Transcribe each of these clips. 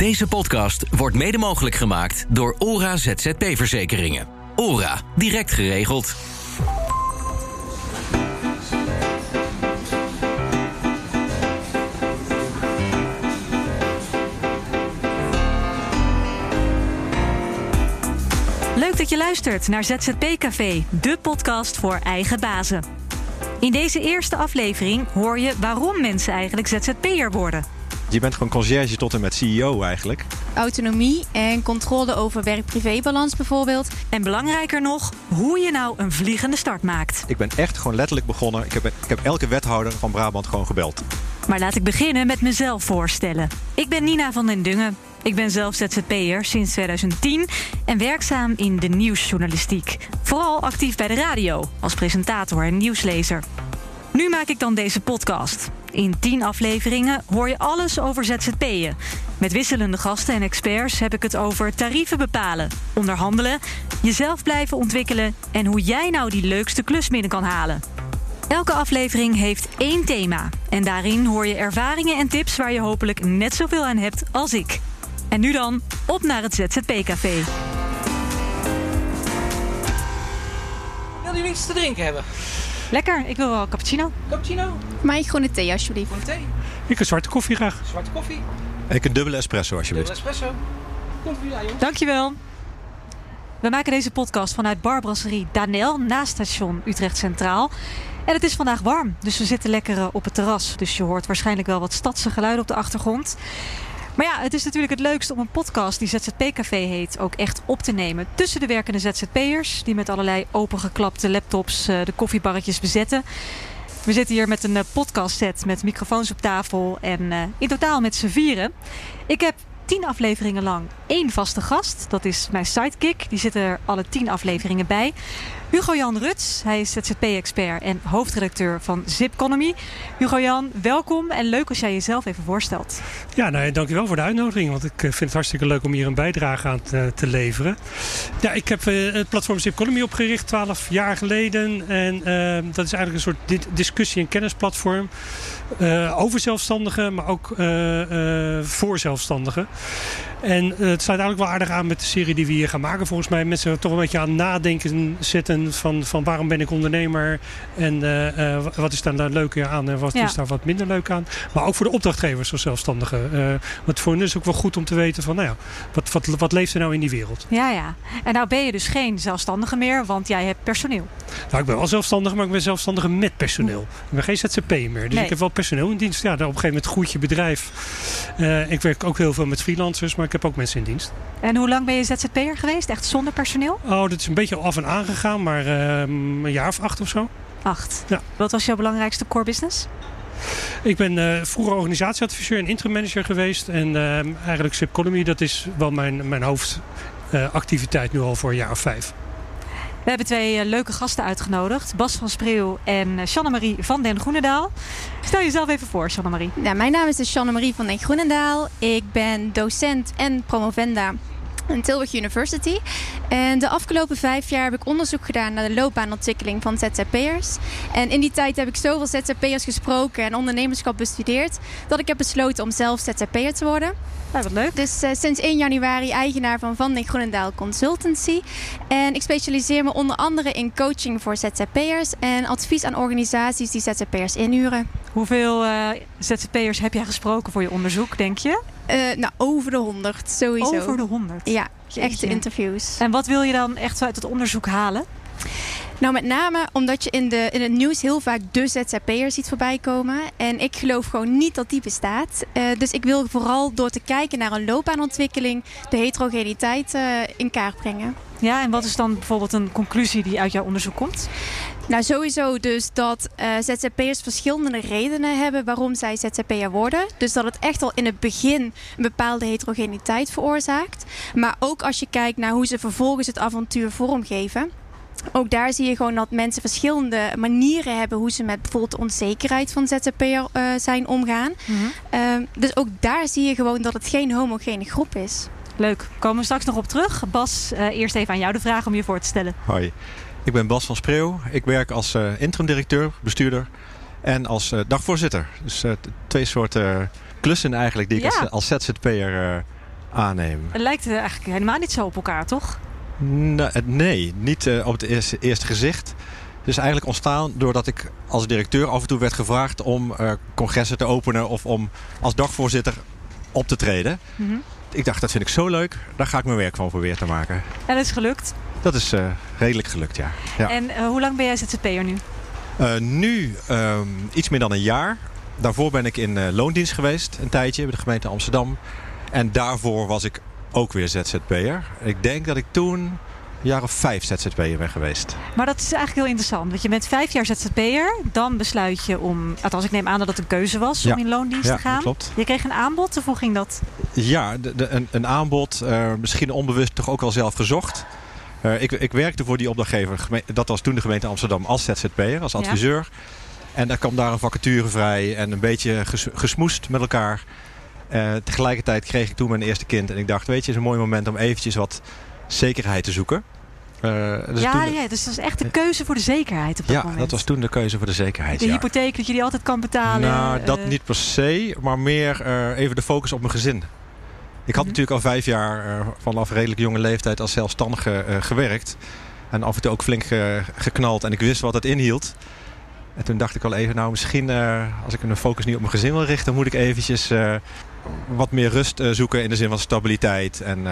Deze podcast wordt mede mogelijk gemaakt door ORA ZZP-verzekeringen. ORA, direct geregeld. Leuk dat je luistert naar ZZP Café, de podcast voor eigen bazen. In deze eerste aflevering hoor je waarom mensen eigenlijk ZZP'er worden. Je bent gewoon conciërge tot en met CEO eigenlijk. Autonomie en controle over werk-privébalans bijvoorbeeld. En belangrijker nog, hoe je nou een vliegende start maakt. Ik ben echt gewoon letterlijk begonnen. Ik heb, ik heb elke wethouder van Brabant gewoon gebeld. Maar laat ik beginnen met mezelf voorstellen. Ik ben Nina van den Dungen. Ik ben zelf ZZP'er sinds 2010 en werkzaam in de nieuwsjournalistiek. Vooral actief bij de radio, als presentator en nieuwslezer. Nu maak ik dan deze podcast. In 10 afleveringen hoor je alles over ZZP'en. Met wisselende gasten en experts heb ik het over tarieven bepalen, onderhandelen, jezelf blijven ontwikkelen en hoe jij nou die leukste klus binnen kan halen. Elke aflevering heeft één thema en daarin hoor je ervaringen en tips waar je hopelijk net zoveel aan hebt als ik. En nu dan, op naar het ZZP-café. Wil jullie iets te drinken hebben? Lekker, ik wil wel een cappuccino. Cappuccino? Mij groene thee alsjeblieft. Groene thee? Ik een zwarte koffie graag. Zwarte koffie? Ik een dubbele espresso alsjeblieft. Dubbele espresso? Komt u aan, jongens. Dankjewel. We maken deze podcast vanuit barbrasserie Danel naast station Utrecht Centraal. En het is vandaag warm, dus we zitten lekker eh, op het terras. Dus je hoort waarschijnlijk wel wat stadse geluiden op de achtergrond. Maar ja, het is natuurlijk het leukst om een podcast die ZZP Café heet ook echt op te nemen. Tussen de werkende ZZP'ers die met allerlei opengeklapte laptops eh, de koffiebarretjes bezetten. We zitten hier met een eh, podcastset met microfoons op tafel en eh, in totaal met z'n vieren. Ik heb tien afleveringen lang één vaste gast. Dat is mijn sidekick. Die zit er alle tien afleveringen bij. Hugo-Jan Ruts. Hij is ZZP-expert en hoofdredacteur van Zipconomy. Hugo-Jan, welkom en leuk als jij jezelf even voorstelt. Ja, nou, dankjewel voor de uitnodiging. Want ik eh, vind het hartstikke leuk om hier een bijdrage aan te, leveren. Ja, ik heb uh, het platform Zipconomy opgericht 12 jaar geleden. En uh, dat is eigenlijk een soort di discussie- en kennisplatform. Over zelfstandigen, maar ook voor zelfstandigen. En het sluit eigenlijk wel aardig aan met de serie die we hier gaan maken. Volgens mij mensen toch een beetje aan nadenken zetten van, van waarom ben ik ondernemer en uh, uh, wat is daar nou leuk aan en wat ja. is daar wat minder leuk aan. Maar ook voor de opdrachtgevers als zelfstandigen. Want voor hen is het ook wel goed om te weten van nou ja, wat, wat, wat leeft er nou in die wereld. Ja, ja. En nou ben je dus geen zelfstandige meer, want jij hebt personeel. Nou, ik ben wel zelfstandig, maar ik ben zelfstandige met personeel. Ik ben geen ZZP meer. Dus Nee. ik heb wel personeel in dienst. Ja, op een gegeven moment groeit je bedrijf. ik werk ook heel veel met freelancers, maar ik heb ook mensen in dienst. En hoe lang ben je ZZP'er geweest? Echt zonder personeel? Oh, dat is een beetje af en aan gegaan, maar uh, een jaar of acht of zo. Acht. Ja. Wat was jouw belangrijkste core business? Ik ben uh, vroeger organisatieadviseur en interim manager geweest. En uh, eigenlijk Zipconomy, dat is wel mijn, mijn hoofdactiviteit nu al voor een jaar of vijf. We hebben twee uh, leuke gasten uitgenodigd. Bas van Spreeuw en uh, Shanne-Marie van den Groenendaal. Stel jezelf even voor, Shanne-Marie. Nou, mijn naam is dus Shanne-Marie van den Groenendaal. Ik ben docent en promovenda aan Tilburg University. En de afgelopen vijf jaar heb ik onderzoek gedaan naar de loopbaanontwikkeling van ZZP'ers. En in die tijd heb ik zoveel ZZP'ers gesproken en ondernemerschap bestudeerd... dat ik heb besloten om zelf ZZP'er te worden. Ja, wat leuk. Dus uh, sinds 1 januari eigenaar van Van den Groenendaal Consultancy. En ik specialiseer me onder andere in coaching voor ZZP'ers... en advies aan organisaties die ZZP'ers inhuren. Hoeveel uh, ZZP'ers heb jij gesproken voor je onderzoek, denk je? Uh, nou, over de 100 sowieso. Over de 100? Ja, echte interviews. En wat wil je dan echt uit het onderzoek halen? Nou, met name omdat je in, de, in het nieuws heel vaak de ZZP'er ziet voorbij komen. En ik geloof gewoon niet dat die bestaat. Uh, dus ik wil vooral door te kijken naar een loopbaanontwikkeling... de heterogeniteit uh, in kaart brengen. Ja, en wat is dan bijvoorbeeld een conclusie die uit jouw onderzoek komt? Nou, sowieso dus dat uh, ZZP'ers verschillende redenen hebben waarom zij ZZP'er worden. Dus dat het echt al in het begin een bepaalde heterogeniteit veroorzaakt. Maar ook als je kijkt naar hoe ze vervolgens het avontuur vormgeven. Ook daar zie je gewoon dat mensen verschillende manieren hebben hoe ze met bijvoorbeeld de onzekerheid van ZZP'er uh, zijn omgaan. Mm -hmm. uh, dus ook daar zie je gewoon dat het geen homogene groep is. Leuk, komen we straks nog op terug. Bas, uh, eerst even aan jou de vraag om je voor te stellen. Hoi, ik ben Bas van Spreeuw. Ik werk als uh, interim directeur, bestuurder en als uh, dagvoorzitter. Dus twee soorten klussen eigenlijk die ik als, als ZZP'er aanneem. Het lijkt eh, eigenlijk helemaal niet zo op elkaar, toch? Nee, niet uh, op het eerste, eerste gezicht. Het is eigenlijk ontstaan doordat ik als directeur af en toe werd gevraagd om congressen te openen of om als dagvoorzitter op te treden. Mm -hmm. Ik dacht, dat vind ik zo leuk, daar ga ik mijn werk van proberen te maken. En dat is gelukt? Dat is uh, redelijk gelukt, ja. ja. En uh, hoe lang ben jij ZZP'er nu? nu um, iets meer dan een jaar. Daarvoor ben ik in loondienst geweest, een tijdje, bij de gemeente Amsterdam. En daarvoor was ik ook weer ZZP'er. Ik denk dat ik toen een jaar of vijf ZZP'er ben geweest. Maar dat is eigenlijk heel interessant. Want je bent vijf jaar ZZP'er. Dan besluit je om, althans ik neem aan dat het een keuze was ja. om in loondienst ja, te gaan. klopt. Je kreeg een aanbod, of hoe ging dat? Ja, de, de, een, een, aanbod. Uh, misschien onbewust toch ook wel zelf gezocht. Uh, ik, ik, werkte voor die opdrachtgever. Dat was toen de gemeente Amsterdam als ZZP'er, als adviseur. Ja. En daar kwam daar een vacature vrij en een beetje ges, gesmoest met elkaar. Uh, tegelijkertijd kreeg ik toen mijn eerste kind. En ik dacht, weet je, het is een mooi moment om eventjes wat zekerheid te zoeken. Uh, dus ja, ja, dus dat is echt de keuze voor de zekerheid op dat ja, moment. dat was toen de keuze voor de zekerheid. De ja. hypotheek, dat je die altijd kan betalen. Nou, dat uh... niet per se, maar meer uh, even de focus op mijn gezin. Ik had -hmm. natuurlijk al vijf jaar vanaf redelijk jonge leeftijd als zelfstandige gewerkt. En af en toe ook flink geknald en ik wist wat het inhield. En toen dacht ik al even, nou misschien als ik mijn focus niet op mijn gezin wil richten, moet ik eventjes wat meer rust uh, zoeken in de zin van stabiliteit. En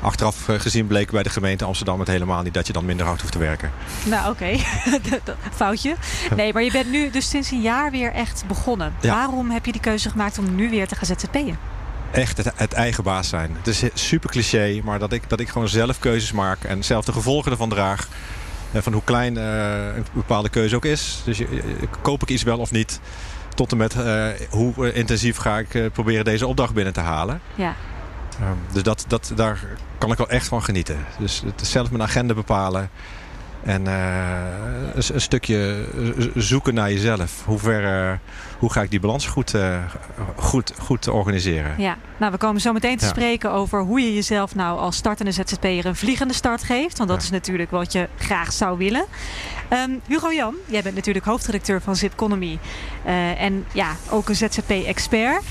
achteraf gezien bleek bij de gemeente Amsterdam het helemaal niet dat je dan minder hard hoeft te werken. Nou oké, okay. foutje. Nee, maar je bent nu dus sinds een jaar weer echt begonnen. Ja. Waarom heb je die keuze gemaakt om nu weer te gaan ZZP'en? Echt het, het, eigen baas zijn. Het is super cliché, maar dat ik, dat ik gewoon zelf keuzes maak en zelf de gevolgen ervan draag. Van hoe klein uh, een bepaalde keuze ook is. Dus koop ik iets wel of niet tot en met uh, hoe intensief ga ik uh, proberen deze opdracht binnen te halen. Ja. Um, dus dat, dat, daar kan ik wel echt van genieten. Dus het zelf mijn agenda bepalen. En uh, een, een, stukje zoeken naar jezelf. Hoe, ver, hoe ga ik die balans goed, goed, goed organiseren? Ja, nou we komen zo meteen te Ja. spreken over hoe je jezelf nou als startende ZZP'er een vliegende start geeft. Want dat Ja. is natuurlijk wat je graag zou willen. Ehm, Hugo Jan, jij bent natuurlijk hoofdredacteur van Zipconomy. Eh en ja, ook een ZZP-expert.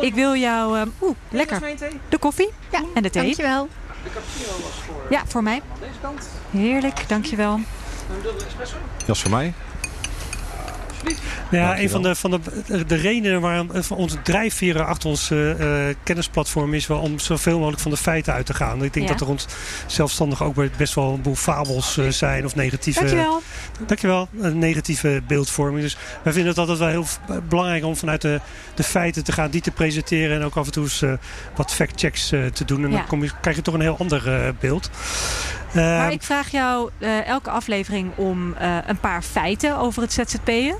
Ik wil jou... ehm, Oeh, lekker. De koffie Ja, en de thee. dankjewel. De cappuccino was voor Ja, voor mij. deze kant. Heerlijk, dankjewel. Een dubbele espresso. Dat is voor mij. Ja, Dankjewel. een van de, van de, de redenen waarom van onze drijfveren achter ons eh, eh, kennisplatform is wel om zoveel mogelijk van de feiten uit te gaan. Ik denk Ja. dat er rond zelfstandig ook best wel een boel fabels eh, zijn of negatieve, Dankjewel. dankjewel, een negatieve beeldvorming. Dus wij vinden het altijd wel heel belangrijk om vanuit de, de feiten te gaan, die te presenteren en ook af en toe eens eh, wat factchecks eh, te doen. En Ja. dan kom je, krijg je toch een heel ander eh, beeld. Maar Eh, ik vraag jou eh, elke aflevering om eh, een paar feiten over het ZZP'en.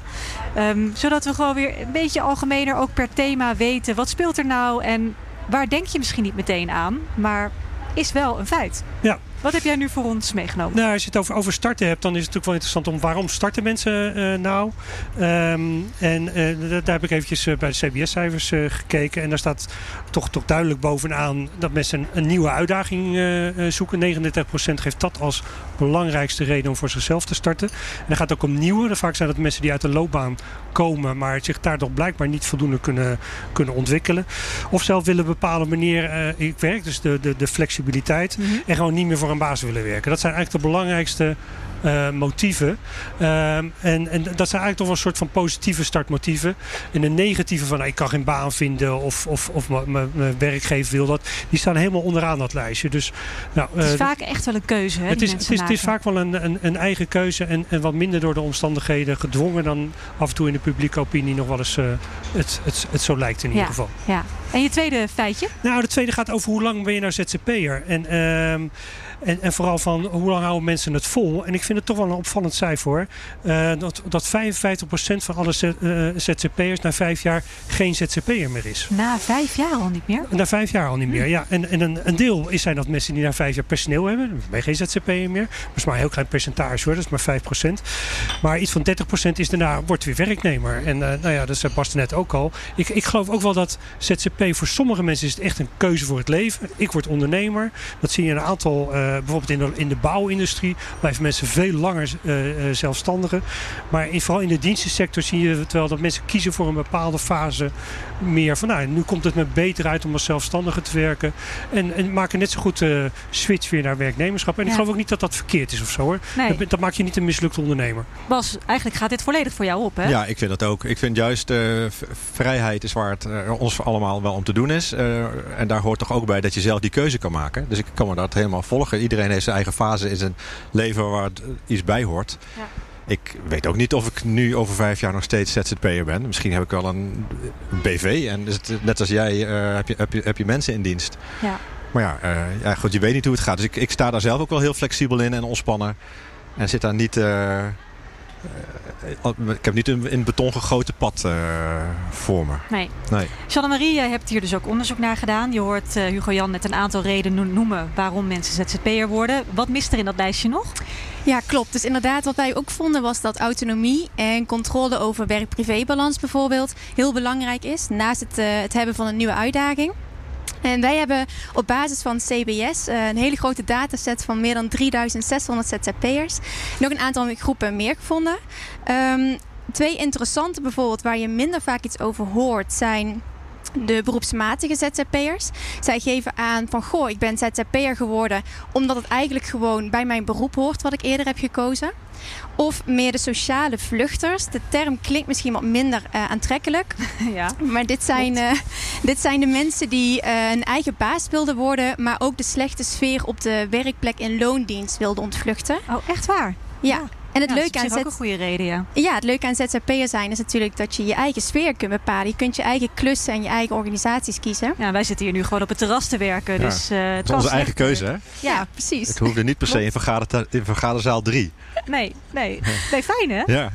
Ehm, zodat we gewoon weer een beetje algemener ook per thema weten. Wat speelt er nou en waar denk je misschien niet meteen aan. Maar is wel een feit. Ja. Wat heb jij nu voor ons meegenomen? Nou, als je het over, over starten hebt, dan is het natuurlijk wel interessant om waarom starten mensen eh, nou? Ehm, en eh, da- daar heb ik eventjes eh, bij de CBS-cijfers gekeken. En daar staat toch, toch duidelijk bovenaan dat mensen een, een nieuwe uitdaging zoeken. 39% geeft dat als belangrijkste reden om voor zichzelf te starten. En dan gaat het ook om nieuwe. Vaak zijn dat mensen die uit de loopbaan komen, maar zich daar toch blijkbaar niet voldoende kunnen, kunnen ontwikkelen. Of zelf willen bepalen wanneer ik werk, dus de, de, de flexibiliteit. Mhm. En gewoon niet meer voor een baas willen werken. Dat zijn eigenlijk de belangrijkste eh, motieven. Ehm, en, en dat zijn eigenlijk toch wel een soort van positieve startmotieven. En de negatieve van nou, ik kan geen baan vinden of, of, of mijn werkgever wil dat. Die staan helemaal onderaan dat lijstje. Dus, nou, Het is eh, vaak echt wel een keuze. Hè, het is, het, is, het is vaak wel een, een, een eigen keuze en, en wat minder door de omstandigheden gedwongen dan af en toe in de publieke opinie nog wel eens eh, het, het, het zo lijkt in ieder geval. Ja. En je tweede feitje? Nou, de tweede gaat over hoe lang ben je nou ZZP'er. En, ehm, en, en vooral van hoe lang houden mensen het vol. En ik vind het toch wel een opvallend cijfer hoor. Eh, dat, dat 55% van alle Z- eh, ZZP'ers na vijf jaar geen ZZP'er meer is. Na vijf jaar al niet meer. Na vijf jaar al niet meer, ja. En, en een, een deel is zijn dat mensen die na vijf jaar personeel hebben. Dan ben je geen ZZP'er meer. Dat is maar een heel klein percentage hoor, dat is maar 5%. Maar iets van 30% is daarna, wordt weer werknemer. En eh, nou ja, dat zei Bas net ook al. Ik, ik geloof ook wel dat Voor sommige mensen is het echt een keuze voor het leven. Ik word ondernemer. Dat zie je een aantal, eh, bijvoorbeeld in de, in de bouwindustrie, blijven mensen veel langer uh, zelfstandigen. Maar vooral in de dienstensector zie je wel dat mensen kiezen voor een bepaalde fase meer van nou, nu komt het me beter uit om als zelfstandige te werken. En, en maken net zo goed de switch weer naar werknemerschap. En ik geloof ook niet dat dat verkeerd is of zo hoor. Nee. Dat, dat maakt je niet een mislukte ondernemer. Bas, eigenlijk gaat dit volledig voor jou op hè? Ja, ik vind dat ook. Ik vind juist uh, vrijheid is waar het ons allemaal wel om te doen is. en daar hoort toch ook bij dat je zelf die keuze kan maken. Dus ik kan me dat helemaal volgen. Iedereen heeft zijn eigen fase in zijn leven waar het iets bij hoort. Ja. Ik weet ook niet of ik nu over vijf jaar nog steeds ZZP'er ben. Misschien heb ik wel een, BV. En is het, net als jij uh, heb, je, heb, je, heb je mensen in dienst. Ja. Maar ja, uh, ja, goed, je weet niet hoe het gaat. Dus ik, ik sta daar zelf ook wel heel flexibel in en ontspannen. En zit daar niet... Uh, ik heb niet een in beton gegoten pad uh, voor me. Nee. nee. Jeanne-Marie, jij hebt hier dus ook onderzoek naar gedaan. Je hoort uh, Hugo Jan net een aantal redenen noemen waarom mensen ZZP'er worden. Wat mist er in dat lijstje nog? Ja, klopt. Dus inderdaad, wat wij ook vonden was dat autonomie en controle over werk-privé-balans bijvoorbeeld heel belangrijk is. Naast het, uh, het hebben van een nieuwe uitdaging. En wij hebben op basis van CBS eh, een hele grote dataset van meer dan 3600 ZZP'ers. Nog een aantal groepen meer gevonden. Um, twee interessante bijvoorbeeld waar je minder vaak iets over hoort zijn de beroepsmatige ZZP'ers. Zij geven aan van goh, ik ben ZZP'er geworden omdat het eigenlijk gewoon bij mijn beroep hoort wat ik eerder heb gekozen. Of meer de sociale vluchters. De term klinkt misschien wat minder uh, aantrekkelijk. Ja, maar dit zijn, uh, dit zijn de mensen die uh, een eigen baas wilden worden, maar ook de slechte sfeer op de werkplek in loondienst wilden ontvluchten. Oh, echt waar? Ja. En het leuke aan ook een goede reden, ja. Ja, het leuke aan ZZP'er zijn is natuurlijk dat je je eigen sfeer kunt bepalen. Je kunt je eigen klussen en je eigen organisaties kiezen. Ja, wij zitten hier nu gewoon op het terras te werken. Ja. Dus, uh, het is onze eigen keuze, hè? Ja, precies. Het hoefde niet per se in, vergader, in vergaderzaal 3. Nee, nee. Nee, fijn hè? Ja.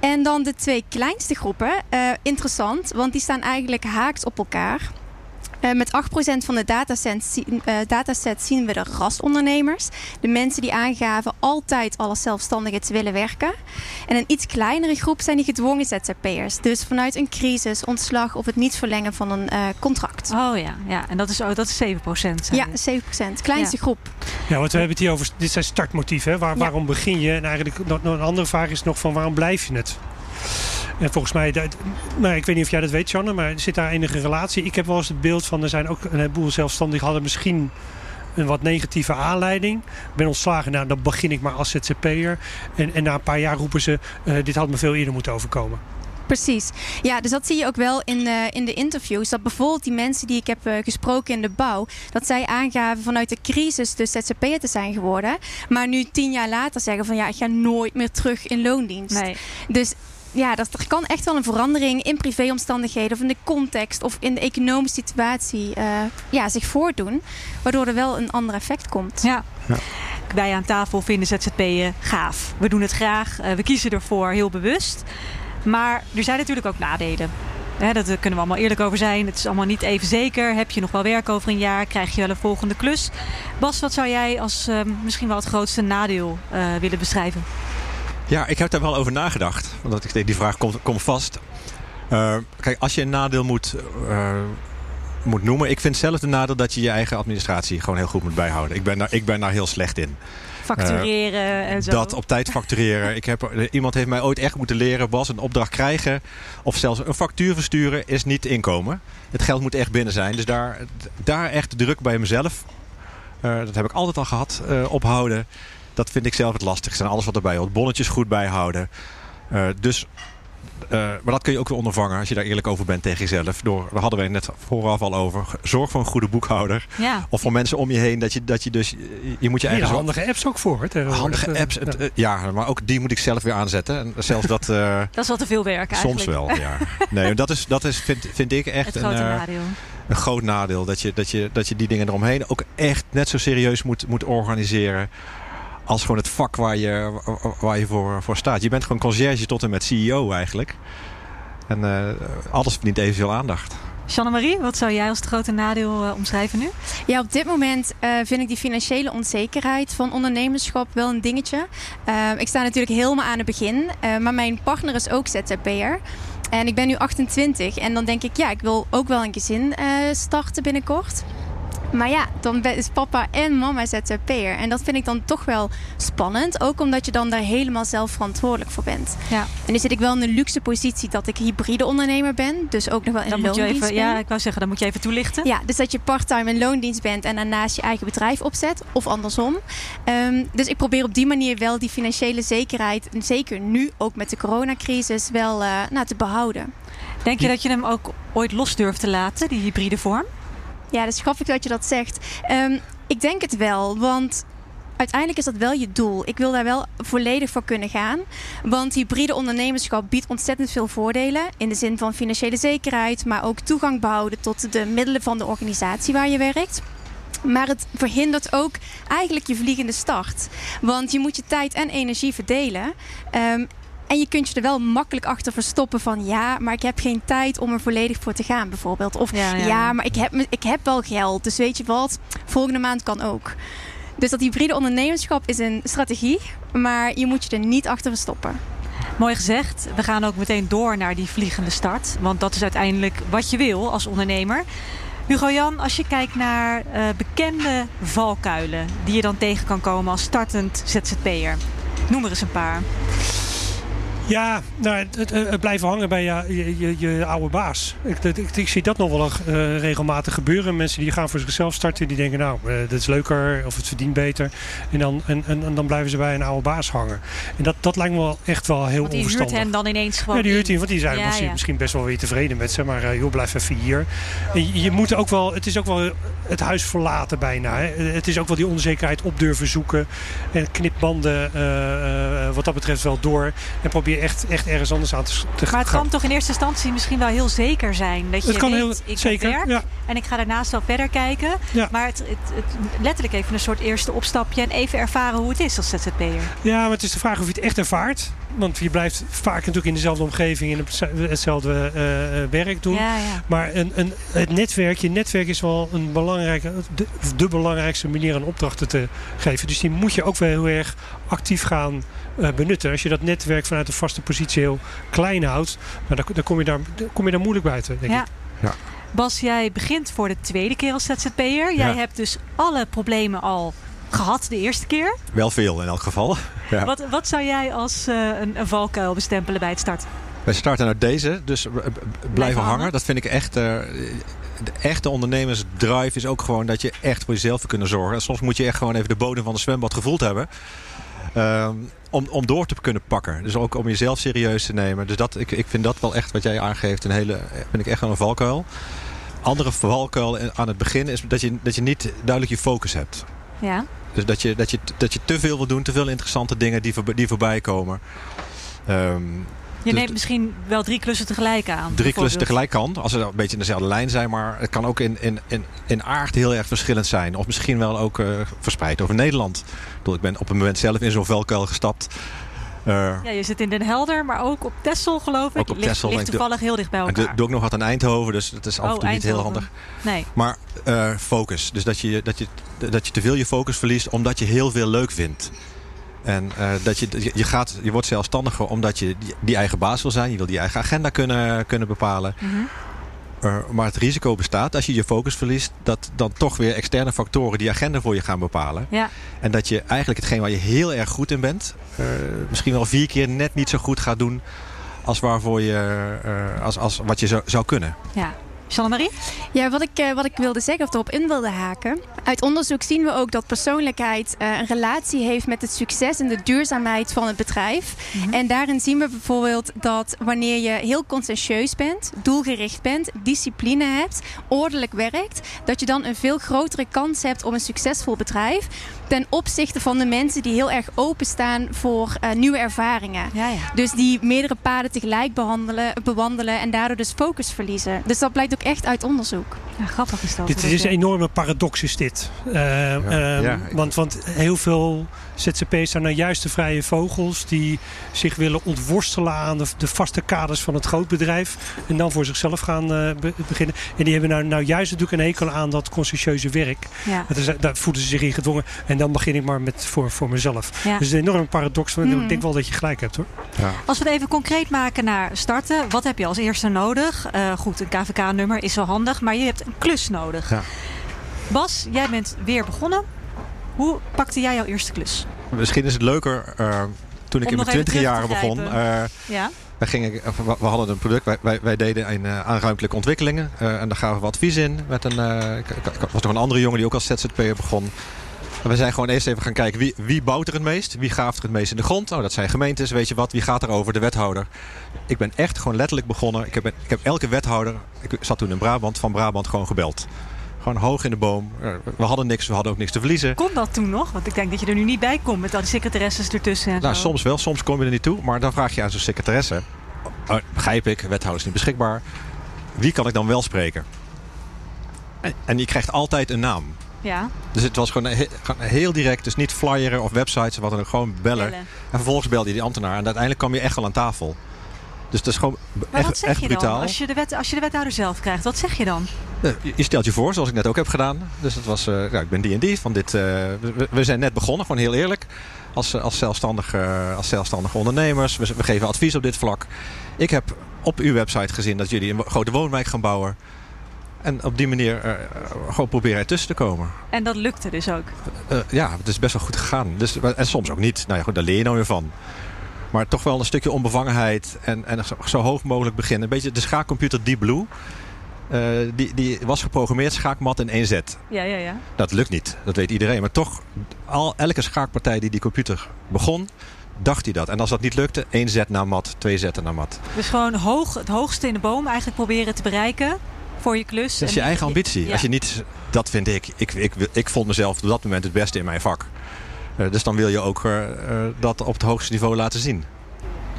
En dan de twee kleinste groepen. Uh, interessant, want die staan eigenlijk haaks op elkaar. Uh, met 8% van de dataset, uh, dataset zien we de rasondernemers. De mensen die aangaven altijd als zelfstandigen te willen werken. En een iets kleinere groep zijn die gedwongen ZZP'ers. Dus vanuit een crisis, ontslag of het niet verlengen van een uh, contract. Oh ja, ja. en dat is, oh, dat is 7%. Ja, 7%. Kleinste ja. groep. Ja, want we hebben het hier over, dit zijn startmotieven. Waar, ja. Waarom begin je? En eigenlijk nog, nog een andere vraag is nog van waarom blijf je het? En volgens mij, dat, nou, ik weet niet of jij dat weet, Janne, maar zit daar enige relatie? Ik heb wel eens het beeld van, er zijn ook een heleboel zelfstandigen hadden misschien een wat negatieve aanleiding. Ik ben ontslagen, nou dan begin ik maar als ZZP'er. En, en na een paar jaar roepen ze, uh, dit had me veel eerder moeten overkomen. Precies. Ja, dus dat zie je ook wel in, uh, in de interviews. Dat bijvoorbeeld die mensen die ik heb uh, gesproken in de bouw... dat zij aangaven vanuit de crisis dus ZZP'er te zijn geworden. Maar nu tien jaar later zeggen van... ja, ik ga nooit meer terug in loondienst. Nee. Dus ja, dat, er kan echt wel een verandering in privéomstandigheden of in de context of in de economische situatie uh, ja, zich voordoen. Waardoor er wel een ander effect komt. Ja. ja. Wij aan tafel vinden ZZP'en gaaf. We doen het graag. Uh, we kiezen ervoor heel bewust. Maar er zijn natuurlijk ook nadelen. Hè, dat kunnen we allemaal eerlijk over zijn. Het is allemaal niet even zeker. Heb je nog wel werk over een jaar? Krijg je wel een volgende klus? Bas, wat zou jij als uh, misschien wel het grootste nadeel willen beschrijven? Ja, ik heb daar wel over nagedacht. Want ik denk, die vraag komt, komt vast. Uh, kijk, als je een nadeel moet, uh, moet noemen. Ik vind zelf een nadeel dat je je eigen administratie gewoon heel goed moet bijhouden. Ik ben daar, ik ben daar heel slecht in. Factureren uh, en zo. Dat op tijd factureren. ik heb, iemand heeft mij ooit echt moeten leren, Bas, een opdracht krijgen. Of zelfs een factuur versturen is niet inkomen. Het geld moet echt binnen zijn. Dus daar, daar echt druk bij mezelf. dat heb ik altijd al gehad. ophouden. Dat vind ik zelf het lastigste. En alles wat erbij hoort. Bonnetjes goed bijhouden. Uh, dus, uh, maar dat kun je ook weer ondervangen als je daar eerlijk over bent tegen jezelf. Door, daar hadden we net vooraf al over. Zorg voor een goede boekhouder. Ja. Of voor mensen om je heen. Dat je, dat je dus. Je moet je eigen. handige apps ook voor. Hè, handige apps. Het, uh, ja, maar ook die moet ik zelf weer aanzetten. En zelfs dat. dat is wel te veel werk eigenlijk. Soms wel, ja. Nee, dat is, dat is vind, vind ik echt het een, nadeel. een groot nadeel. Dat je, dat, je, dat je die dingen eromheen ook echt net zo serieus moet, moet organiseren als gewoon het vak waar je, waar je voor, voor staat. Je bent gewoon conciërge tot en met CEO eigenlijk. En uh, alles verdient evenveel aandacht. Jeanne-Marie, wat zou jij als het grote nadeel uh, omschrijven nu? Ja, op dit moment uh, vind ik die financiële onzekerheid van ondernemerschap wel een dingetje. ik sta natuurlijk helemaal aan het begin, maar mijn partner is ook ZZP'er. En ik ben nu 28 en dan denk ik, ja, ik wil ook wel een gezin starten binnenkort. Maar ja, dan is papa en mama ZZP'er. En dat vind ik dan toch wel spannend. Ook omdat je dan daar helemaal zelf verantwoordelijk voor bent. Ja. En nu zit ik wel in de luxe positie dat ik hybride ondernemer ben. Dus ook nog wel in Dan moet je loondienst even, ben. ja, ik wou zeggen, dan moet je even toelichten. Ja, dus dat je parttime in loondienst bent en daarnaast je eigen bedrijf opzet. Of andersom. Ehm, dus ik probeer op die manier wel die financiële zekerheid, en zeker nu ook met de coronacrisis, wel eh, nou, te behouden. Denk je dat je hem ook ooit los durft te laten, die hybride vorm? Ja, dat is grappig dat je dat zegt. Ehm, ik denk het wel, want uiteindelijk is dat wel je doel. Ik wil daar wel volledig voor kunnen gaan. Want hybride ondernemerschap biedt ontzettend veel voordelen. In de zin van financiële zekerheid, maar ook toegang behouden tot de middelen van de organisatie waar je werkt. Maar het verhindert ook eigenlijk je vliegende start. Want je moet je tijd en energie verdelen. Ehm, en je kunt je er wel makkelijk achter verstoppen van ja, maar ik heb geen tijd om er volledig voor te gaan, bijvoorbeeld. Of Ja, ja, ja, ja. maar ik heb, ik heb wel geld. Dus weet je wat, volgende maand kan ook. Dus dat hybride ondernemerschap is een strategie, maar je moet je er niet achter verstoppen. Mooi gezegd. We gaan ook meteen door naar die vliegende start. Want dat is uiteindelijk wat je wil als ondernemer. Hugo Jan, als je kijkt naar eh, bekende valkuilen die je dan tegen kan komen als startend ZZP'er. Noem er eens een paar. Ja, nou, het, blijven hangen bij je, je, je, oude baas. Ik, dat- ik, ik zie dat nog wel eh, regelmatig gebeuren. Mensen die gaan voor zichzelf starten, die denken nou, eh, dit is leuker of het verdient beter. En dan, en, en, en dan blijven ze bij een oude baas hangen. En dat, dat lijkt me wel echt wel heel Want die huurt onverstandig. hen dan ineens gewoon Ja, die huurt in. want die zijn Ja, misschien, ja. misschien best wel weer tevreden met ze. Maar eh, joh, blijf even hier. En je, je moet ook wel, het is ook wel het huis verlaten bijna. Hè. Het is ook wel die onzekerheid op durven zoeken. En knipbanden wat dat betreft wel door. En probeer echt, echt ergens anders aan te, te Maar het gaan. kan toch in eerste instantie misschien wel heel zeker zijn. Dat je Het kan weet, heel ik zeker. werk Ja, en ik ga daarnaast wel verder kijken. Ja. Maar het, het, het, letterlijk even een soort eerste opstapje en even ervaren hoe het is als ZZP'er. ja, maar het is de vraag of je het echt ervaart. Want je blijft vaak natuurlijk in dezelfde omgeving, in het- hetzelfde eh, eh, werk doen. Ja, ja. Maar een, een, het netwerk, je netwerk is wel een belangrijke, de, de belangrijkste manier aan opdrachten te geven. Dus die moet je ook wel heel erg actief gaan eh, benutten. Als je dat netwerk vanuit een vaste positie heel klein houdt, nou, dan, dan, kom je daar, dan kom je daar moeilijk buiten, denk Ja. ik. Bas, jij begint voor de tweede keer als ZZP'er. Jij Ja. hebt dus alle problemen al gehad de eerste keer. Wel veel in elk geval. Ja. Wat, wat zou jij als eh, een, een valkuil bestempelen bij het start? Wij starten uit deze, dus eh, blijven hangen. hangen. Dat vind ik echt. eh, de echte ondernemersdrive is ook gewoon dat je echt voor jezelf kunt zorgen. En soms moet je echt gewoon even de bodem van het zwembad gevoeld hebben. ehm, om, om door te kunnen pakken. Dus ook om jezelf serieus te nemen. Dus dat, ik, ik vind dat wel echt wat jij aangeeft. Een hele, vind ik echt wel een valkuil. Andere valkuil aan het begin is dat je, dat je niet duidelijk je focus hebt. Ja. Dus dat je, dat je, dat je te veel wil doen, te veel interessante dingen die, voorbij- die voorbij komen. Ehm, Je Dus neemt misschien wel drie klussen tegelijk aan. drie klussen tegelijk kan. Als ze een beetje in dezelfde lijn zijn. Maar het kan ook in, in, in, in aard heel erg verschillend zijn. Of misschien wel ook eh, verspreid over Nederland. Ik, bedoel, ik ben op een moment zelf in zo'n valkuil gestapt. Eh, Ja, je zit in Den Helder, maar ook op Texel geloof ik. Ook op ligt, Texel, ik toevallig heel dicht bij elkaar. doe, doe ook nog wat aan Eindhoven. Dus dat is af en Oh, toe niet heel handig. Nee. Maar eh, focus. Dus dat je, dat, je, dat je te veel je focus verliest omdat je heel veel leuk vindt. En eh, dat je, je, gaat, je wordt zelfstandiger omdat je die, die eigen baas wil zijn. Je wil die eigen agenda kunnen, kunnen bepalen. Mhm. Uh, maar het risico bestaat als je je focus verliest, dat dan toch weer externe factoren die agenda voor je gaan bepalen. Ja. En dat je eigenlijk hetgeen waar je heel erg goed in bent, uh, misschien wel vier keer net niet zo goed gaat doen als, waarvoor je, uh, als, als wat je zou, zou kunnen. Ja. Jeanne-Marie? Ja, wat ik, uh, wat ik wilde zeggen of erop in wilde haken. Uit onderzoek zien we ook dat persoonlijkheid uh, een relatie heeft met het succes en de duurzaamheid van het bedrijf. Mm -hmm. En daarin zien we bijvoorbeeld dat wanneer je heel conscientieus bent, doelgericht bent, discipline hebt, ordelijk werkt, dat je dan een veel grotere kans hebt op een succesvol bedrijf. Ten opzichte van de mensen die heel erg openstaan voor uh, nieuwe ervaringen. Ja, ja. Dus die meerdere paden tegelijk behandelen, bewandelen en daardoor dus focus verliezen. Dus dat blijkt ook echt uit onderzoek. Ja, grappig is dat. Dit is een enorme paradox is dit. Uh, ja, uh, ja, want, want heel veel ZZP's zijn nou juist de vrije vogels die zich willen ontworstelen aan de, de vaste kaders van het grootbedrijf en dan voor zichzelf gaan uh, be beginnen. En die hebben nou, nou juist natuurlijk een hekel aan dat conscientieuze werk. Ja. Dat is, daar voelen ze zich in gedwongen en dan begin ik maar met voor, voor mezelf. Ja. Dus een enorme paradox. Mm. Ik denk wel dat je gelijk hebt hoor. Ja. Als we het even concreet maken naar starten, wat heb je als eerste nodig? Uh, goed, een KVK-nummer is wel handig, maar je hebt een klus nodig. Ja. Bas, jij bent weer begonnen. Hoe pakte jij jouw eerste klus? Misschien is het leuker uh, toen ik Om in mijn twintig jaren begon. Uh, Ja. wij, gingen, uh, we, hadden een product, wij, wij, wij deden een, uh, aan ruimtelijke ontwikkelingen. En daar gaven we advies in. Met een, ik, ik was nog een andere jongen die ook als ZZP'er begon. En we zijn gewoon eerst even gaan kijken wie, wie bouwt er het meest? Wie graaft er het meest in de grond? Oh, dat zijn gemeentes, weet je wat? Wie gaat erover? De wethouder. Ik ben echt gewoon letterlijk begonnen. Ik heb, ik heb elke wethouder, ik zat toen in Brabant, van Brabant gewoon gebeld. Gewoon hoog in de boom. We hadden niks, we hadden ook niks te verliezen. Kon dat toen nog? Want ik denk dat je er nu niet bij komt met al die secretaresses ertussen. En Nou, zo. soms wel, soms kom je er niet toe. Maar dan vraag je aan zo'n secretaresse. Oh, begrijp ik, wethouder is niet beschikbaar. Wie kan ik dan wel spreken? En, en je krijgt altijd een naam. Ja, Dus het was gewoon, he- gewoon heel direct. Dus niet flyeren of websites, wat dan ook. Gewoon bellen. bellen. En vervolgens belde je die ambtenaar. En uiteindelijk kwam je echt wel aan tafel. Dus dat is gewoon Maar echt, brutaal. dan als je, de wet, als je de wethouder zelf krijgt? Wat zeg je dan? Eh, Je- stelt je voor, zoals ik net ook heb gedaan. Dus dat was, eh, ja, ik ben die en die. Van dit, eh, we, we zijn net begonnen, gewoon heel eerlijk. Als, eh, als, zelfstandige, als zelfstandige ondernemers. We, we geven advies op dit vlak. Ik heb op uw website gezien dat jullie een grote woonwijk gaan bouwen. En op die manier eh, gewoon proberen ertussen te komen. En dat lukte dus ook. Ja, het is best wel goed gegaan. Dus, en soms ook niet. Nou ja, goed, daar leer je nou weer van. Maar toch wel een stukje onbevangenheid en, en zo, hoog mogelijk beginnen. Een beetje de schaakcomputer Deep Blue. eh, die, die was geprogrammeerd schaakmat in één zet. Ja, ja, ja. Dat lukt niet, dat weet iedereen. Maar toch, al, elke schaakpartij die die computer begon, dacht hij dat. En als dat niet lukte, één zet naar mat, twee zetten naar mat. Dus gewoon hoog, het hoogste in de boom eigenlijk proberen te bereiken voor je klus. Dat is je eigen ambitie. Ja. Als je niet, dat vind ik. Ik, ik, ik vond mezelf op dat moment het beste in mijn vak. Eh, dus dan wil je ook eh, eh, dat op het hoogste niveau laten zien.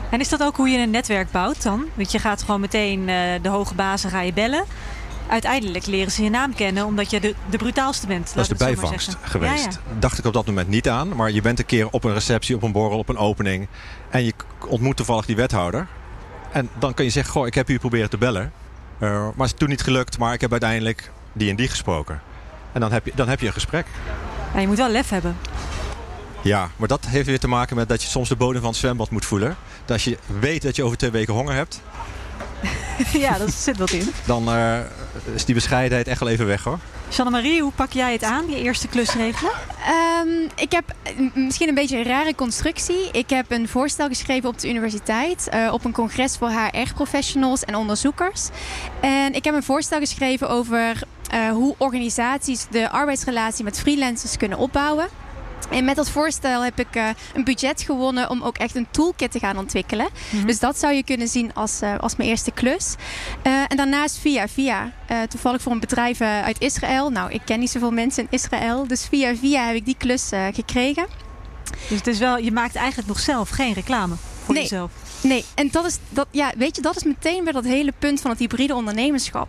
En is dat ook hoe je een netwerk bouwt dan? Want je gaat gewoon meteen de hoge bazen ga je bellen. Uiteindelijk leren ze je naam kennen omdat je de, de brutaalste bent. Dat is de bijvangst geweest. Ja, ja. Dacht ik op dat moment niet aan. Maar je bent een keer op een receptie, op een borrel, op een opening. En je ontmoet toevallig die wethouder. En dan kun je zeggen, goh, ik heb u proberen te bellen. Maar het is toen niet gelukt. Maar ik heb uiteindelijk die en die gesproken. En dan heb je, dan heb je een gesprek. Ja, je moet wel lef hebben. Ja, maar dat heeft weer te maken met dat je soms de bodem van het zwembad moet voelen. Dat als je weet dat je over twee weken honger hebt, ja, dat zit wat in. dan eh, is die bescheidenheid echt wel even weg hoor. Jeanne-Marie, hoe pak jij het aan, je eerste klus regelen? Ehm, ik heb misschien een beetje een rare constructie. Ik heb een voorstel geschreven op de universiteit. eh, op een congres voor HR-professionals en onderzoekers. En ik heb een voorstel geschreven over eh, hoe organisaties de arbeidsrelatie met freelancers kunnen opbouwen. En met dat voorstel heb ik eh, een budget gewonnen om ook echt een toolkit te gaan ontwikkelen. Mhm. Dus dat zou je kunnen zien als, eh, als mijn eerste klus. Eh, en daarnaast via via. toevallig voor een bedrijf uit Israël. Nou, ik ken niet zoveel mensen in Israël. Dus via via heb ik die klus gekregen. Dus het is wel, je maakt eigenlijk nog zelf geen reclame voor Nee. jezelf. Nee, en dat is, dat, ja, weet je, dat is meteen weer dat hele punt van het hybride ondernemerschap.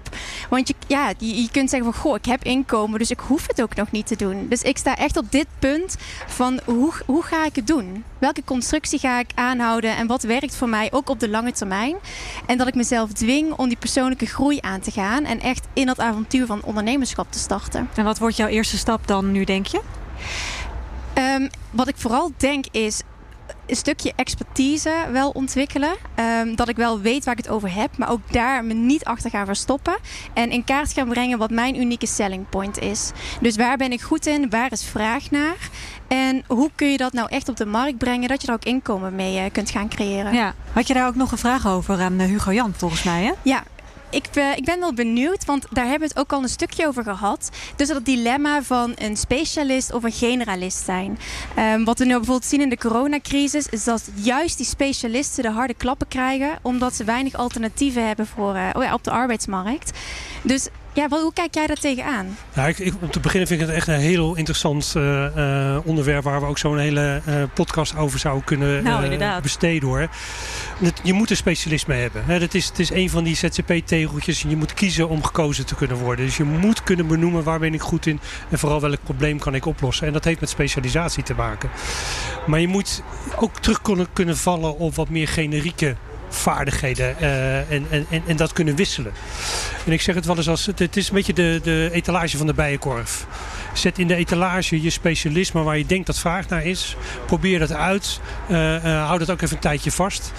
Want je, ja, je, je kunt zeggen van, goh, ik heb inkomen, dus ik hoef het ook nog niet te doen. Dus ik sta echt op dit punt van, hoe, hoe ga ik het doen? Welke constructie ga ik aanhouden en wat werkt voor mij, ook op de lange termijn? En dat ik mezelf dwing om die persoonlijke groei aan te gaan en echt in dat avontuur van ondernemerschap te starten. En wat wordt jouw eerste stap dan nu, denk je? Ehm, wat ik vooral denk is een stukje expertise wel ontwikkelen. Ehm, dat ik wel weet waar ik het over heb, maar ook daar me niet achter gaan verstoppen. En in kaart gaan brengen wat mijn unieke selling point is. Dus waar ben ik goed in? Waar is vraag naar? En hoe kun je dat nou echt op de markt brengen dat je er ook inkomen mee eh, kunt gaan creëren? Ja. Had je daar ook nog een vraag over aan eh, Hugo Jan, volgens mij, hè? Ja, ik, eh, ik ben wel benieuwd, want daar hebben we het ook al een stukje over gehad. Dus dat dilemma van een specialist of een generalist zijn. Ehm, wat we nu bijvoorbeeld zien in de coronacrisis, is dat juist die specialisten de harde klappen krijgen, omdat ze weinig alternatieven hebben voor, eh, oh ja, op de arbeidsmarkt. Dus ja, wat, hoe kijk jij daar tegenaan? Ja, ik, ik, om te beginnen vind ik het echt een heel interessant eh, eh, onderwerp waar we ook zo'n hele eh, podcast over zouden kunnen Nou, besteden hoor. Het- je moet een specialist mee hebben. Hè. Dat is, het is een van die ZZP-tegeltjes. Je moet kiezen om gekozen te kunnen worden. Dus je moet kunnen benoemen waar ben ik goed in en vooral welk probleem kan ik oplossen. En dat heeft met specialisatie te maken. Maar je moet ook terug kunnen, kunnen vallen op wat meer generieke vaardigheden eh, en, en, en, dat kunnen wisselen. En ik zeg het wel eens als het, is een beetje de, de etalage van de bijenkorf. Zet in de etalage je specialisme waar je denkt dat vraag naar is. Probeer dat uit. Uh, uh, hou dat ook even een tijdje vast.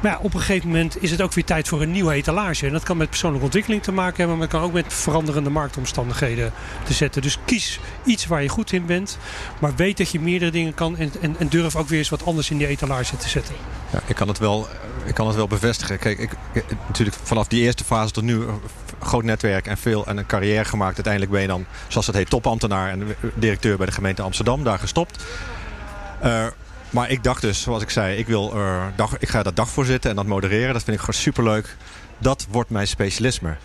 Maar ja, op een gegeven moment is het ook weer tijd voor een nieuwe etalage. En dat kan met persoonlijke ontwikkeling te maken hebben, maar het kan ook met veranderende marktomstandigheden te zetten. Dus kies iets waar je goed in bent, maar weet dat je meerdere dingen kan en, en, durf ook weer eens wat anders in die etalage te zetten. Ja, ik kan het wel, ik kan wel bevestigen. Kijk, ik, natuurlijk vanaf die eerste fase tot nu groot netwerk en veel en een carrière gemaakt. Uiteindelijk ben je dan, zoals het heet, topambtenaar en directeur bij de gemeente Amsterdam. Daar gestopt. Uh, maar ik dacht dus, zoals ik zei, ik, wil, uh, dag, ik ga dat dagvoorzitter en dat modereren. Dat vind ik gewoon superleuk. Dat wordt mijn specialisme.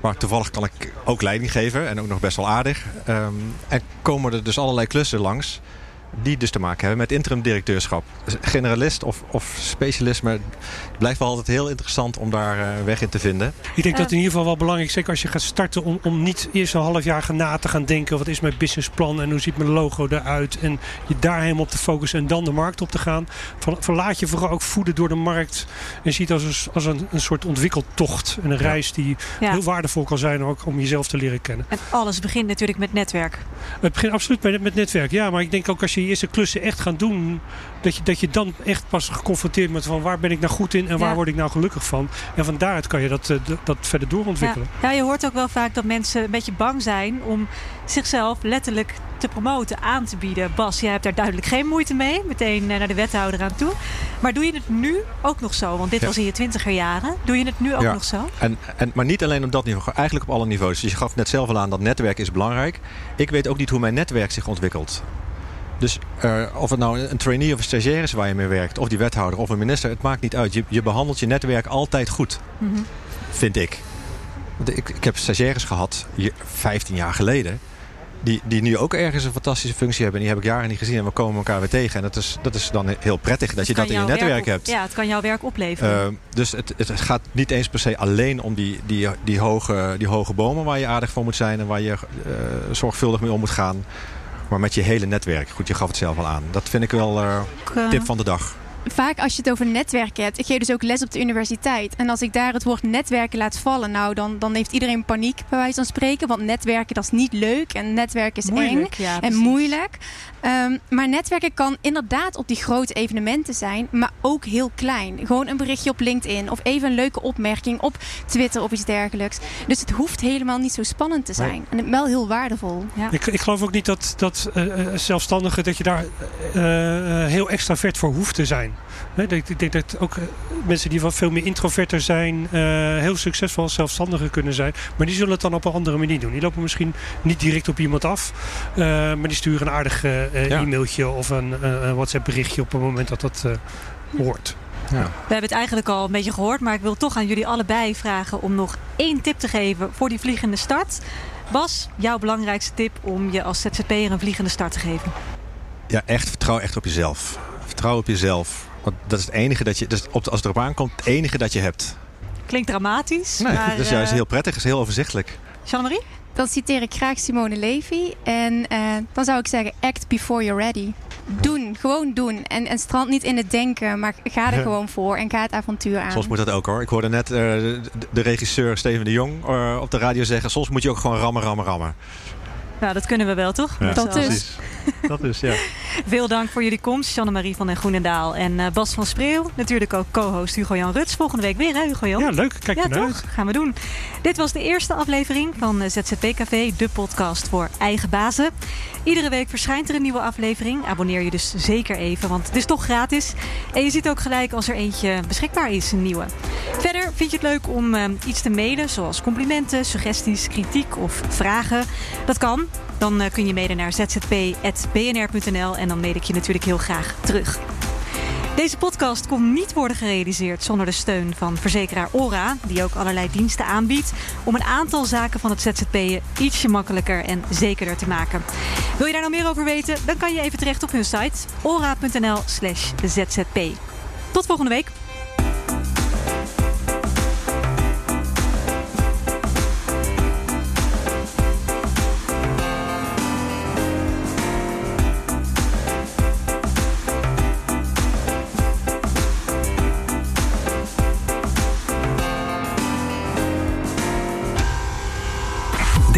Maar toevallig kan ik ook leiding geven en ook nog best wel aardig. Um, en komen er dus allerlei klussen langs die dus te maken hebben met interim directeurschap. Generalist of, of specialisme blijft wel altijd heel interessant om daar uh, weg in te vinden. Ik denk dat het in ieder geval wel belangrijk is, zeker als je gaat starten, om, om niet eerst een half jaar na te gaan denken: wat is mijn businessplan en hoe ziet mijn logo eruit? En je daar helemaal op te focussen en dan de markt op te gaan. Verlaat je vooral ook voeden door de markt en ziet als een, als een, een soort ontwikkeltocht en een ja. reis die ja. heel waardevol kan zijn ook om jezelf te leren kennen. En alles begint natuurlijk met netwerk. Het begint absoluut met, met netwerk, ja, maar ik denk ook als je je eerste klussen echt gaan doen, dat je, dat je dan echt pas geconfronteerd met van waar ben ik nou goed in en waar ja. word ik nou gelukkig van. En van daaruit kan je dat, dat verder doorontwikkelen. Ja. ja, je hoort ook wel vaak dat mensen een beetje bang zijn om zichzelf letterlijk te promoten, aan te bieden. Bas, jij hebt daar duidelijk geen moeite mee. Meteen naar de wethouder aan toe. Maar doe je het nu ook nog zo? Want dit ja. was in je twintiger jaren. Doe je het nu ook ja. nog zo? En, en, maar niet alleen op dat niveau, eigenlijk op alle niveaus. Dus je gaf net zelf al aan dat netwerk is belangrijk. Ik weet ook niet hoe mijn netwerk zich ontwikkelt. Dus uh, of het nou een trainee of een stagiair is waar je mee werkt, of die wethouder of een minister, het maakt niet uit. Je, je behandelt je netwerk altijd goed, mm -hmm. vind ik. ik. Ik heb stagiaires gehad, 15 jaar geleden, die, die nu ook ergens een fantastische functie hebben. En die heb ik jaren niet gezien en we komen elkaar weer tegen. En dat is, dat is dan heel prettig dat, dat je dat in je netwerk op, hebt. Ja, het kan jouw werk opleveren. Uh, dus het, het gaat niet eens per se alleen om die, die, die, hoge, die hoge bomen waar je aardig voor moet zijn en waar je uh, zorgvuldig mee om moet gaan maar met je hele netwerk. Goed, je gaf het zelf al aan. Dat vind ik wel uh, tip van de dag. Vaak als je het over netwerken hebt. Ik geef dus ook les op de universiteit. En als ik daar het woord netwerken laat vallen, nou dan, dan heeft iedereen paniek bij wijze van spreken. Want netwerken dat is niet leuk en netwerken is moeilijk, eng ja, en moeilijk. Um, maar netwerken kan inderdaad op die grote evenementen zijn, maar ook heel klein. Gewoon een berichtje op LinkedIn of even een leuke opmerking op Twitter of iets dergelijks. Dus het hoeft helemaal niet zo spannend te zijn. Nee. En wel heel waardevol. Ja. Ik, ik geloof ook niet dat, dat uh, zelfstandigen dat je daar uh, heel extravert voor hoeft te zijn. Ik denk dat ook mensen die wat veel meer introverter zijn, heel succesvol als zelfstandigen kunnen zijn. Maar die zullen het dan op een andere manier doen. Die lopen misschien niet direct op iemand af, maar die sturen een aardige ja. e-mailtje of een, WhatsApp berichtje op het moment dat dat hoort. Ja. We hebben het eigenlijk al een beetje gehoord, maar ik wil toch aan jullie allebei vragen om nog één tip te geven voor die vliegende start. Bas, jouw belangrijkste tip om je als ZZP'er een vliegende start te geven? Ja, echt vertrouw echt op jezelf. Vertrouw op jezelf. Want dat is het enige dat je, dus op, als het erop aankomt, het enige dat je hebt. Klinkt dramatisch. Nee, maar, dat is juist heel prettig, is heel overzichtelijk. Jean-Marie? Dan citeer ik graag Simone Levy. En uh, dan zou ik zeggen, act before you're ready. Doen, gewoon doen. En, en strand niet in het denken, maar ga er gewoon voor en ga het avontuur aan. Soms moet dat ook hoor. Ik hoorde net uh, de, de, regisseur Steven de Jong uh, op de radio zeggen... soms moet je ook gewoon rammen, rammen, rammen. Nou, dat kunnen we wel, toch? Ja. Dat dus. Dat is, ja. Veel dank voor jullie komst, Janne-Marie van den Groenendaal. En uh, Bas van Spreeuw, natuurlijk ook co-host Hugo-Jan Ruts. Volgende week weer, hè Hugo-Jan? Ja, leuk. Kijk ja, toch? Gaan we doen. Dit was de eerste aflevering van ZZP Café, de podcast voor eigen bazen. Iedere week verschijnt er een nieuwe aflevering. Abonneer je dus zeker even, want het is toch gratis. En je ziet ook gelijk als er eentje beschikbaar is, een nieuwe. Verder vind je het leuk om uh, iets te mailen, zoals complimenten, suggesties, kritiek of vragen. Dat kan. Dan uh, kun je mailen naar zzp.bnr.nl en dan mail ik je natuurlijk heel graag terug. Deze podcast kon niet worden gerealiseerd zonder de steun van verzekeraar Ora, die ook allerlei diensten aanbiedt om een aantal zaken van het ZZP'en ietsje makkelijker en zekerder te maken. Wil je daar nog meer over weten? Dan kan je even terecht op hun site ora.nl/slash zzp. Tot volgende week.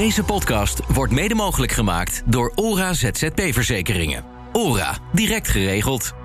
Deze podcast wordt mede mogelijk gemaakt door ORA ZZP Verzekeringen. ORA, direct geregeld.